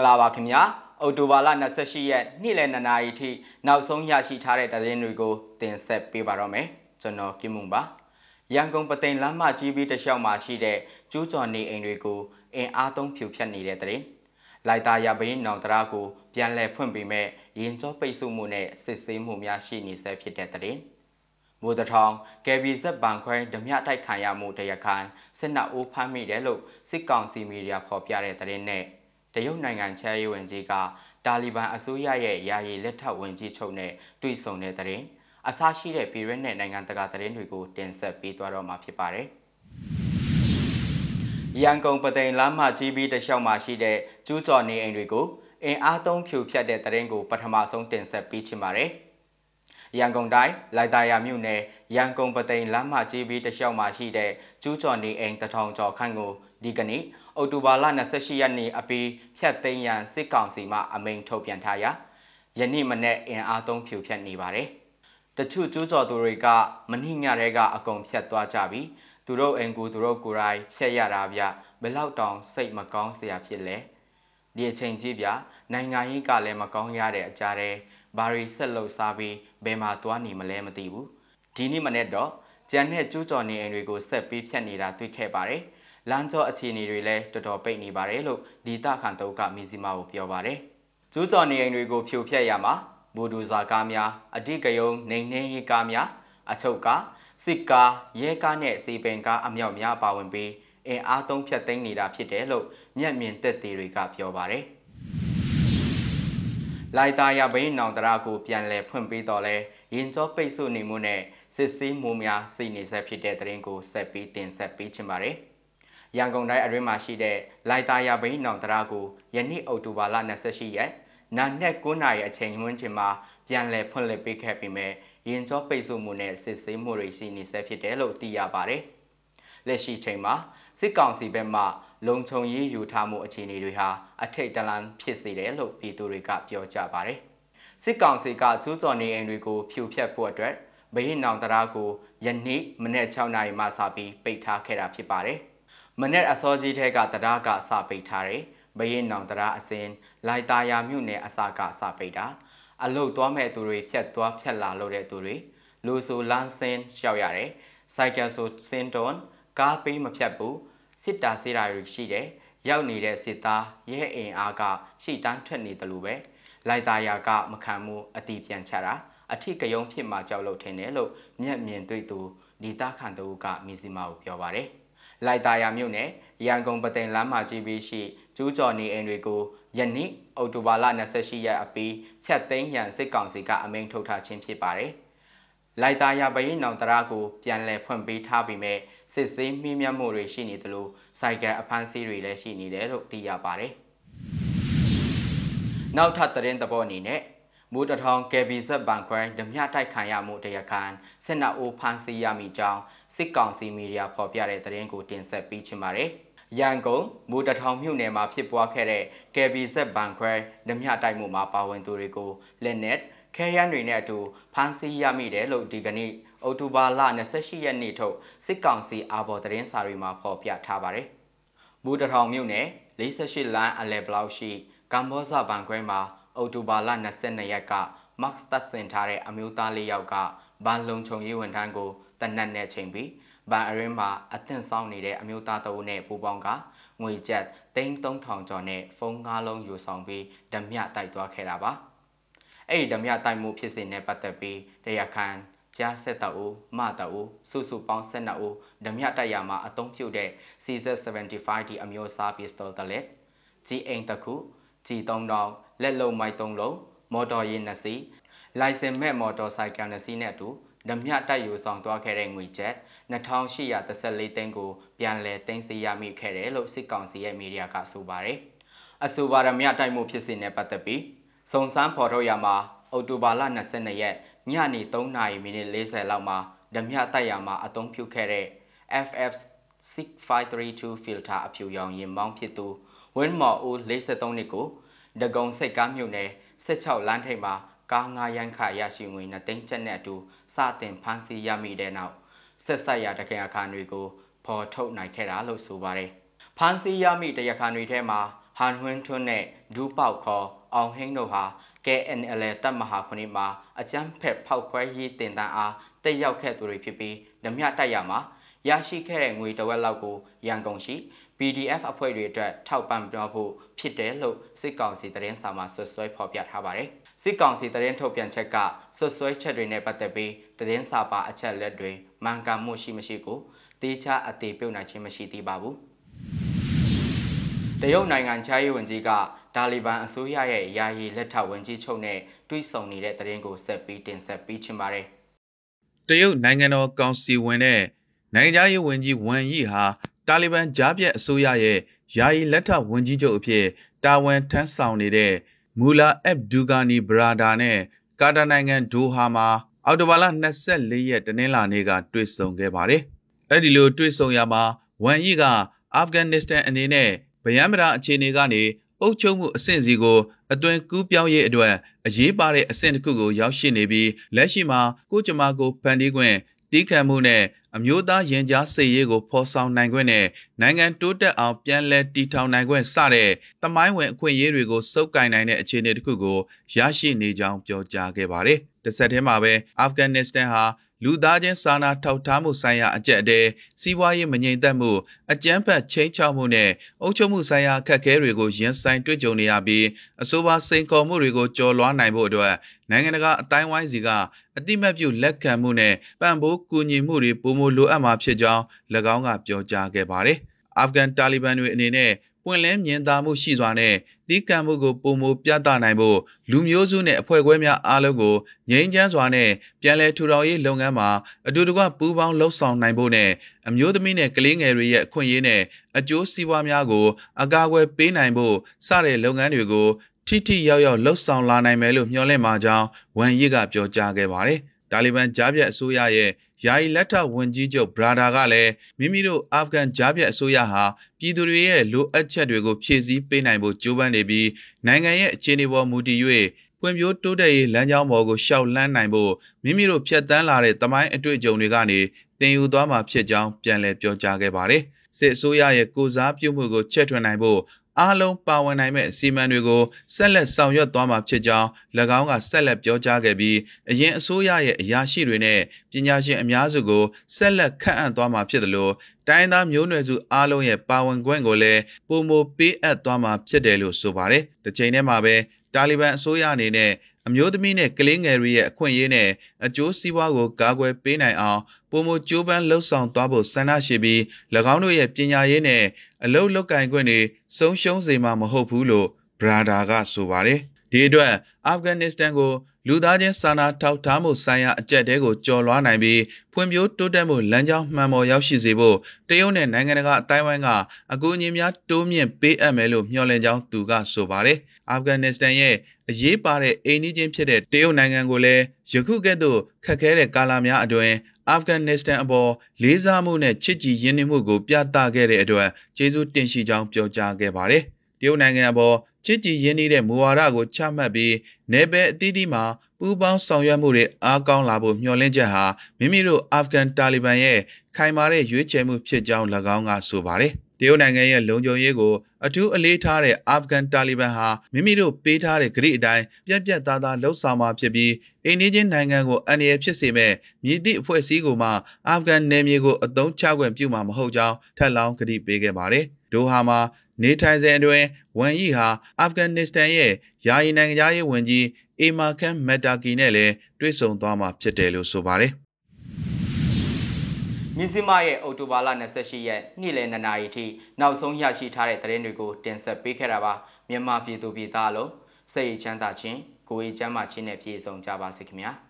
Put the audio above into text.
္ဂလာပါခင်ဗျာအော်တိုဘာလ28ရက်နေ့လယ်2နာရီထိနောက်ဆုံးရရှိထားတဲ့သတင်းတွေကိုတင်ဆက်ပေးပါတော့မယ်ကျွန်တော်ကင်မွန်ပါရန်ကုန်ပသိမ်လမ်းမကြီးပြီးတလျှောက်မှာရှိတဲ့ကျူးကျော်နေအိမ်တွေကိုအင်အားသုံးဖြူဖြတ်နေတဲ့သတင်းလိုက်တာရပင်းနောင်တရာကိုပြန်လည်ဖွင့်ပေးမဲ့ရင်ကျော်ပိတ်ဆို့မှုနဲ့စစ်ဆေးမှုများရှိနေဆဲဖြစ်တဲ့သတင်းမိုးတထောင်ကယ်ဘီဇက်ဘန်ခွဲဓမြတိုက်ခံရမှုတရခိုင်စစ်နှအိုးဖမ်းမိတယ်လို့စစ်ကောင်စီမီဒီယာဖော်ပြတဲ့သတင်းနဲ့ တရုတ်နိုင်ငံချဲရေးဝန်ကြီးကတာလီဘန်အစိုးရရဲ့ယာယီလက်ထပ်ဝန်ကြီးချုပ်နဲ့တွေ့ဆုံတဲ့သတင်းအစရှိတဲ့ပြည်ရင်းနဲ့နိုင်ငံတကာသတင်းတွေကိုတင်ဆက်ပေးသွားတော့မှာဖြစ်ပါတယ်။ရန်ကုန်ပသိမ်လမ်းမကြီးပြီးတလျှောက်မှာရှိတဲ့ကျူးကျော်နေအိမ်တွေကိုအင်အားသုံးဖြူဖြတ်တဲ့သတင်းကိုပထမဆုံးတင်ဆက်ပေးချင်ပါတယ်။ရန်ကုန်တိုင်းလိုက်တာယာမြို့နယ်ရန်ကုန်ပသိမ်လမ်းမကြီးပြီးတလျှောက်မှာရှိတဲ့ကျူးကျော်နေအိမ်တထောင်ကျော်ခန့်ကိုဒီကနေ့ အောက်တိုဘာလ28ရက်နေ့အပြီးဖြတ်သိမ်းရန်စစ်ကောင်စီမှအမိန့်ထုတ်ပြန်ထားရာယနေ့မနေ့အင်အားသုံးဖြူဖြတ်နေပါတယ်။တချို့ကျူးကျော်သူတွေကမနှိညတဲ့ကအကုန်ဖြတ်သွားကြပြီ။သူတို့အင်ကူသူတို့ကိုယ်တိုင်ဖြတ်ရတာဗျဘယ်လောက်တောင်စိတ်မကောင်းစရာဖြစ်လဲ။ဒီအချိန်ကြီးဗျနိုင်ငံရေးကလည်းမကောင်းရတဲ့အကြတဲ့ဘာရီဆက်လှုပ်စားပြီးဘယ်မှာသွားနေမလဲမသိဘူး။ဒီနေ့မနေ့တော့ကျန်တဲ့ကျူးကျော်နေအိမ်တွေကိုဆက်ပြီးဖြတ်နေတာတွေ့ခဲ့ပါတယ်။ လမ်းကျောအခြေအနေတွေလည်းတော်တော်ပိတ်နေပါတယ်လို့ဒီတခန်တုတ်ကမီဇီမာကိုပြောပါတယ်။ကျူးကျော်နေအိမ်တွေကိုဖြိုဖျက်ရမှာဘူဒူဇာကားများအတိကယုံနေနှင်းရေးကားများအချုပ်ကားစစ်ကားရဲကားနဲ့စီပင်ကားအမြောက်များပါဝင်ပြီးအင်အားသုံးဖြတ်သိမ်းနေတာဖြစ်တယ်လို့မျက်မြင်သက်သေတွေကပြောပါတယ်။လိုက်တာရဘိန်းနောင်တရာကိုပြန်လည်ဖွင့်ပေးတော့လဲရင်ကျောပိတ်ဆို့နေမှုနဲ့စစ်ဆေးမှုများစိတ်နေဆက်ဖြစ်တဲ့တရင်ကိုဆက်ပြီးတင်ဆက်ပေးချင်ပါတယ်။ ရန်ကုန်တိုင်းအတွင်းမှာရှိတဲ့လိုက်တာယာဘိန်းနောင်တရာကိုယနေ့အောက်တိုဘာလ28ရက်နာနဲ့9နာရီအချိန်ဝန်းကျင်မှာပြန်လည်ဖွင့်လှစ်ပေးခဲ့ပြီးမြဲရင်ကျောပိတ်ဆို့မှုနဲ့စစ်ဆေးမှုတွေရှိနေဆဲဖြစ်တယ်လို့သိရပါတယ်။လက်ရှိချိန်မှာစစ်ကောင်စီဘက်မှလုံခြုံရေးယူထားမှုအခြေအနေတွေဟာအထိတ်တလန့်ဖြစ်စေတယ်လို့ပြည်သူတွေကပြောကြပါတယ်။စစ်ကောင်စီကကျူးကျော်နေအိမ်တွေကိုဖြိုဖျက်ဖို့အတွက်ဘိန်းနောင်တရာကိုယနေ့မနေ့6နာရီမှစပြီးပိတ်ထားခဲ့တာဖြစ်ပါတယ်။ မနက်အစောကြီးထဲကတရားကစပိတ်ထားတယ်။ဘရင်နောင်တရားအစင်လိုက်တာယာမြို့နယ်အစကစပိတ်တာအလုတ်သွားမဲ့သူတွေဖြတ်သွားဖြတ်လာလို့တဲ့သူတွေလူဆိုလန်းစင်းရှောက်ရတယ်။စိုက်ကယ်ဆိုစင်တွန်ကားပေးမဖြတ်ဘူးစစ်တာစေးတာတွေရှိတယ်။ရောက်နေတဲ့စစ်သားရဲအင်အားကရှိတန်းထွက်နေတယ်လို့ပဲလိုက်တာယာကမခံမှုအတီးပြန်ချတာအထိကယုံဖြစ်မှကြောက်လို့ထင်တယ်လို့မျက်မြင်တွေ့သူဒီတာခန်တူကမီစီမာကိုပြောပါတယ်။ လိုက်တာယာမြို့နယ်ရန်ကုန်ပသိမ်လမ်းမကြီးပြီးရှိကျူးကျော်နေအိမ်တွေကိုယနေ့အောက်တိုဘာလ28ရက်အပြီးဖြတ်သိမ်းရန်စစ်ကောင်စီကအမိန့်ထုတ်ထားခြင်းဖြစ်ပါတယ်။လိုက်တာယာဘရင်နောင်တရာကိုပြန်လည်ဖွင့်ပေးထားပြီးမြဲစစ်ဆေးမိမြတ်မှုတွေရှိနေသလိုစိုက်ကယ်အဖမ်းဆီးတွေလည်းရှိနေတယ်လို့သိရပါတယ်။နောက်ထပ်သတင်းသဘောအနေနဲ့မူတထောင်ကေဘီဇက်ဘန်ခွဲဓမြတိုက်ခံရမှုတရားခံစစ်နအိုဖမ်းဆီးရမိကြောင်း စစ်ကောင်စီမီဒီယာဖော်ပြတဲ့သတင်းကိုတင်ဆက်ပေးချင်ပါတယ်။ရန်ကုန်မူတထောင်မြို့နယ်မှာဖြစ်ပွားခဲ့တဲ့ကေဘီဇက်ဘန်ခွဲဓမြတိုက်မှုမှာပါဝင်သူတွေကိုလက်နက်ခဲယမ်းတွေနဲ့အတူဖမ်းဆီးရမိတယ်လို့ဒီကနေ့အောက်တိုဘာလ28ရက်နေ့ထုတ်စစ်ကောင်စီအာဘော်သတင်းစာတွေမှာဖော်ပြထားပါတယ်။ဘူတထောင်မြို့နယ်48လမ်းအလဲဘလောက်ရှိကမ္ဘောဇဘန်ခွဲမှာအော်တိုဘာလ22ရက်ကမတ်စ်တပ်ဆင်ထားတဲ့အမျိုးသားလေးယောက်ကဘန်လုံခြုံရေးဝန်ထမ်းကို တနက်နဲ့ချိန်ပြီးဘန်အရင်းမှာအသင့်ဆောင်နေတဲ့အမျိုးသားတအုပ်နဲ့ပူပေါင်းကငွေကျပ်3300ကျော်နဲ့ဖုန်း၅လုံးယူဆောင်ပြီးဓမြတိုက်သွားခဲ့တာပါအဲ့ဒီဓမြတိုက်မှုဖြစ်စဉ်နဲ့ပတ်သက်ပြီးတရားခံကြားဆက်တအူမတအူစုစုပေါင်း12ဦးဓမြတိုက်ရမှာအသုံးပြုတဲ့ CZ75D အမျိုးအစား pistol တလက်ကြီးအိမ်တစ်ခုကြီး3000 လက်လုံးမိုက်3လုံးမော်တော်ယာဉ်2စီးလိုင်စင်မဲ့မော်တော်ဆိုင်ကယ်2စီးနဲ့အတူ ဓမြတိုက်ယူဆောင်သွားခဲ့တဲ့ငွေကျပ်2814သိန်းကိုပြန်လည်သိမ်းဆည်းရမိခဲ့တယ်လို့စစ်ကောင်စီရဲ့မီဒီယာကဆိုပါတယ်။အဆိုပါဓမြတိုက်မှုဖြစ်စဉ်နဲ့ပတ်သက်ပြီးစုံစမ်းဖော်ထုတ်ရမှာအော်တိုဘာလ22ရက်ညနေ3:40မိနစ်40လောက်မှာဓမြတိုက်ရမှာအသုံးပြုခဲ့တဲ့ FF 6532 filter အဖြူရောင်ရင်မောင်းဖြစ်သူဝင်းမော်ဦး53နှစ်ကိုဒဂုံစိတ်ကားမြို့နယ်16လမ်းထိပ်မှာ ကားငါးရန်ခရရှိငွေနဲ့သိန်းချက်နဲ့အတူစတင်ဖမ်းဆီးရမိတဲ့နောက်ဆက်ဆက်ရတကယ်အခါတွေကိုဖော်ထုတ်နိုင်ခဲ့တာလို့ဆိုပါတယ်။ဖမ်းဆီးရမိတရားခံတွေထဲမှာဟန်ဟွန်းထွန်းနဲ့ဒူးပေါက်ခေါ်အောင်ဟင်းတို့ဟာ KNL တပ်မဟာခုနှစ်မှာအကြမ်းဖက်ဖောက်ခွဲရေးတင်တန်းအားတက်ရောက်ခဲ့သူတွေဖြစ်ပြီးဓမြတိုက်ရမှာရရှိခဲ့တဲ့ငွေတဝက်လောက်ကိုရန်ကုန်ရှိ PDF အဖွဲ့တွေအတွက်ထောက်ပံ့ပြောဖို့ဖြစ်တယ်လို့စစ်ကောင်စီသတင်းစာမှာဆွဆွဲဖော်ပြထားပါတယ်။စစ်ကောင်စီသတင်းထုတ်ပြန်ချက်ကဆွဆွဲချက်တွေနဲ့ပတ်သက်ပြီးသတင်းစာပါအချက်လက်တွေမှန်ကန်မှုရှိမရှိကိုတေချာအသေးပြုတ်နိုင်ခြင်းမရှိသေးပါဘူး။တရုတ်နိုင်ငံခြားရေးဝန်ကြီးကဒါလီဘန်အစိုးရရဲ့ယာယီလက်ထောက်ဝန်ကြီးချုပ်နဲ့တွေ့ဆုံနေတဲ့သတင်းကိုဆက်ပြီးတင်ဆက်ပေးချင်ပါတယ်။တရုတ်နိုင်ငံတော်ကောင်စီဝင်တဲ့နိုင်ငံခြားရေးဝန်ကြီးဝမ်ယီဟာ တာလီဘန်ဂျားပြက်အစိုးရရဲ့ယာယီလက်ထောက်ဝန်ကြီးချုပ်အဖြစ်တာဝန်ထမ်းဆောင်နေတဲ့မူလာအက်ဘ်ဒူဂါနီဘရာဒါနဲ့ကာတာနိုင်ငံဒိုဟာမှာအော်တိုဘာလ24ရက်တနင်္လာနေ့ကတွေ့ဆုံခဲ့ပါတယ်။အဲ့ဒီလိုတွေ့ဆုံရမှာဝမ်ယီကအာဖဂန်နစ္စတန်အနေနဲ့ဗယံမရာအခြေအနေကနေအုပ်ချုပ်မှုအဆင့်စီကိုအသွင်ကူးပြောင်းရေးအတွက်အရေးပါတဲ့အဆင့်တစ်ခုကိုရောက်ရှိနေပြီးလက်ရှိမှာကိုကျမကိုဖန်တီးခွင့်တီးခံမှုနဲ့ အမျိုးသားရင်ကြားစိတ်ရေးကိုဖော်ဆောင်နိုင်ခွင့်နဲ့နိုင်ငံတိုးတက်အောင်ပြန်လည်တည်ထောင်နိုင်ခွင့်စတဲ့တမိုင်းဝင်အခွင့်အရေးတွေကိုစုပ်ကိုင်နိုင်တဲ့အခြေအနေတစ်ခုကိုရရှိနေကြောင်းပြောကြားခဲ့ပါတယ်။တစ်ဆက်တည်းမှာပဲအာဖဂန်နစ္စတန်ဟာ လူသားချင်းစာနာထောက်ထားမှုဆိုင်ရာအကြက်အတဲစီးပွားရေးမငြိမ်သက်မှုအကြမ်းဖက်ချင်းချောက်မှုနဲ့အုပ်ချုပ်မှုဆိုင်ရာအခက်အခဲတွေကိုရင်ဆိုင်တွေ့ကြုံနေရပြီးအဆိုပါစိန်ခေါ်မှုတွေကိုကျော်လွှားနိုင်ဖို့အတွက်နိုင်ငံတကာအတိုင်းဝိုင်းစီကအတိမတ်ပြုလက်ခံမှုနဲ့ပံ့ပိုးကူညီမှုတွေပုံမလိုအပ်မှာဖြစ်ကြောင်း၎င်းကပြောကြားခဲ့ပါတယ်။အာဖဂန်တာလီဘန်တွေအနေနဲ့ ပွင့်လင်းမြင်သာမှုရှိစွာနဲ့တီးကံမှုကိုပုံမပြသနိုင်ဖို့လူမျိုးစုနဲ့အဖွဲ့အခွဲများအားလုံးကိုငြိမ်းချမ်းစွာနဲ့ပြန်လည်ထူထောင်ရေးလုပ်ငန်းမှာအတူတကွပူးပေါင်းလှုပ်ဆောင်နိုင်ဖို့နဲ့အမျိုးသမီးနဲ့ကလေးငယ်တွေရဲ့အခွင့်အရေးနဲ့အကျိုးစီးပွားများကိုအကာအကွယ်ပေးနိုင်ဖို့စတဲ့လုပ်ငန်းတွေကိုထိထိရောက်ရောက်လှုပ်ဆောင်လာနိုင်မယ်လို့မျှော်လင့်ပါကြောင်းဝန်ရစ်ကပြောကြားခဲ့ပါတယ်။တာလီဘန်ကြားပြတ်အစိုးရရဲ့ ယာယီလက်ထောက်ဝန်ကြီးချုပ်ဘရာဒါကလည်းမိမိတို့အာဖဂန်ကြားပြတ်အစိုးရဟာပြည်သူတွေရဲ့လိုအပ်ချက်တွေကိုဖြည့်ဆည်းပေးနိုင်ဖို့ကြိုးပမ်းနေပြီးနိုင်ငံရဲ့အခြေအနေပေါ်မူတည်၍ပွင့်ပြိုးတိုးတက်ရေးလမ်းကြောင်းပေါ်ကိုရှောက်လန်းနိုင်ဖို့မိမိတို့ဖြတ်တန်းလာတဲ့တမိုင်းအတွေ့အကြုံတွေကနေသင်ယူသွားမှာဖြစ်ကြောင်းပြန်လည်ပြောကြားခဲ့ပါတယ်။စစ်အစိုးရရဲ့ကိုစားပြုမှုကိုချက်ထွင်နိုင်ဖို့ အားလုံးပါဝင်နိုင်မဲ့အစီအမံတွေကိုဆက်လက်ဆောင်ရွက်သွားမှာဖြစ်ကြောင်း၎င်းကဆက်လက်ပြောကြားခဲ့ပြီးအရင်အစိုးရရဲ့အရာရှိတွေနဲ့ပညာရှင်အများစုကိုဆက်လက်ခန့်အပ်သွားမှာဖြစ်တယ်လို့တိုင်းသားမျိုးနွယ်စုအားလုံးရဲ့ပါဝင်ခွင့်ကိုလည်းပုံမပေးအပ်သွားမှာဖြစ်တယ်လို့ဆိုပါတယ်။ဒီချိန်ထဲမှာပဲတာလီဘန်အစိုးရအနေနဲ့ အမျိုးသမီးနဲ့ကလေးငယ်တွေရဲ့အခွင့်အရေးနဲ့အကျိုးစီးပွားကိုကာကွယ်ပေးနိုင်အောင်ပုံမကြိုးပမ်းလှုပ်ဆောင်သွားဖို့ဆန္ဒရှိပြီး၎င်းတို့ရဲ့ပညာရေးနဲ့အလုပ်လုပ်ကင်ခွင့်တွေဆုံးရှုံးစေမှာမဟုတ်ဘူးလို့ဘရာဒါကဆိုပါတယ်ဒီအတွက်အာဖဂန်နစ္စတန်ကိုလူသားချင်းစာနာထောက်ထားမှုဆိုင်ရာအကြက်တဲကိုကျော်လွှားနိုင်ပြီးဖွံ့ဖြိုးတိုးတက်မှုလမ်းကြောင်းမှန်ပေါ်ရောက်ရှိစေဖို့တရုတ်နဲ့နိုင်ငံတကာအတိုင်းဝိုင်းကအကူအညီများတိုးမြင့်ပေးအပ်မယ်လို့မျှော်လင့်ကြောင်းသူကဆိုပါတယ်။အာဖဂန်နစ္စတန်ရဲ့ အရေးပါတဲ့အိမ်နီးချင်းဖြစ်တဲ့တရုတ်နိုင်ငံကိုလည်းယခုကဲ့သို့ခက်ခဲတဲ့ကာလများအတွင်းအာဖဂန်နစ္စတန်အပေါ်လေးစားမှုနဲ့ချစ်ကြည်ရင်းနှီးမှုကိုပြသခဲ့တဲ့အတွက်ကျေးဇူးတင်ရှိကြောင်းပြောကြားခဲ့ပါတယ်။တရုတ်နိုင်ငံအပေါ်ချစ်ကြည်ရင်းနှီးတဲ့မူဝါဒကိုချမှတ်ပြီးနယ်ပယ်အသီးသီးမှာပူးပေါင်းဆောင်ရွက်မှုတွေအားကောင်းလာဖို့မျှော်လင့်ချက်ဟာမိမိတို့အာဖဂန်တာလီဘန်ရဲ့ခိုင်မာတဲ့ရွေးချယ်မှုဖြစ်ကြောင်း၎င်းကဆိုပါတယ်။ တရုတ်နိုင်ငံရဲ့လုံခြုံရေးကိုအထူးအလေးထားတဲ့အာဖဂန်တာလီဘန်ဟာမိမိတို့ပေးထားတဲ့ဂရိအတိုင်းပြက်ပြက်သားသားလှုပ်ဆောင်မှာဖြစ်ပြီးအိန္ဒိချင်းနိုင်ငံကိုအန္တရာယ်ဖြစ်စေမဲ့မြစ်သည့်အဖွဲ့အစည်းကိုမှအာဖဂန်နယ်မြေကိုအသုံးချခွင့်ပြုမှာမဟုတ်ကြောင်းထပ်လောင်းဂရိပေးခဲ့ပါတယ်။ဒိုဟာမှာနေထိုင်စဉ်အတွင်းဝန်ယီဟာအာဖဂန်နစ္စတန်ရဲ့ယာယီနိုင်ငံသားရေးဝန်ကြီးအေမာခန်မက်တာကီနဲ့လည်းတွေ့ဆုံသွားမှာဖြစ်တယ်လို့ဆိုပါတယ်။ မြစည်းမရဲ့အော်တိုဘာလ28ရက်နေ့လယ်2နာရီထိနောက်ဆုံးရရှိထားတဲ့သတင်းတွေကိုတင်ဆက်ပေးခဲ့တာပါမြန်မာပြည်သူပြည်သားအလုံးစိတ်ချမ်းသာခြင်းကိုယ်ရေးချမ်းသာခြင်းနဲ့ပြည့်စုံကြပါစေခင်ဗျာ။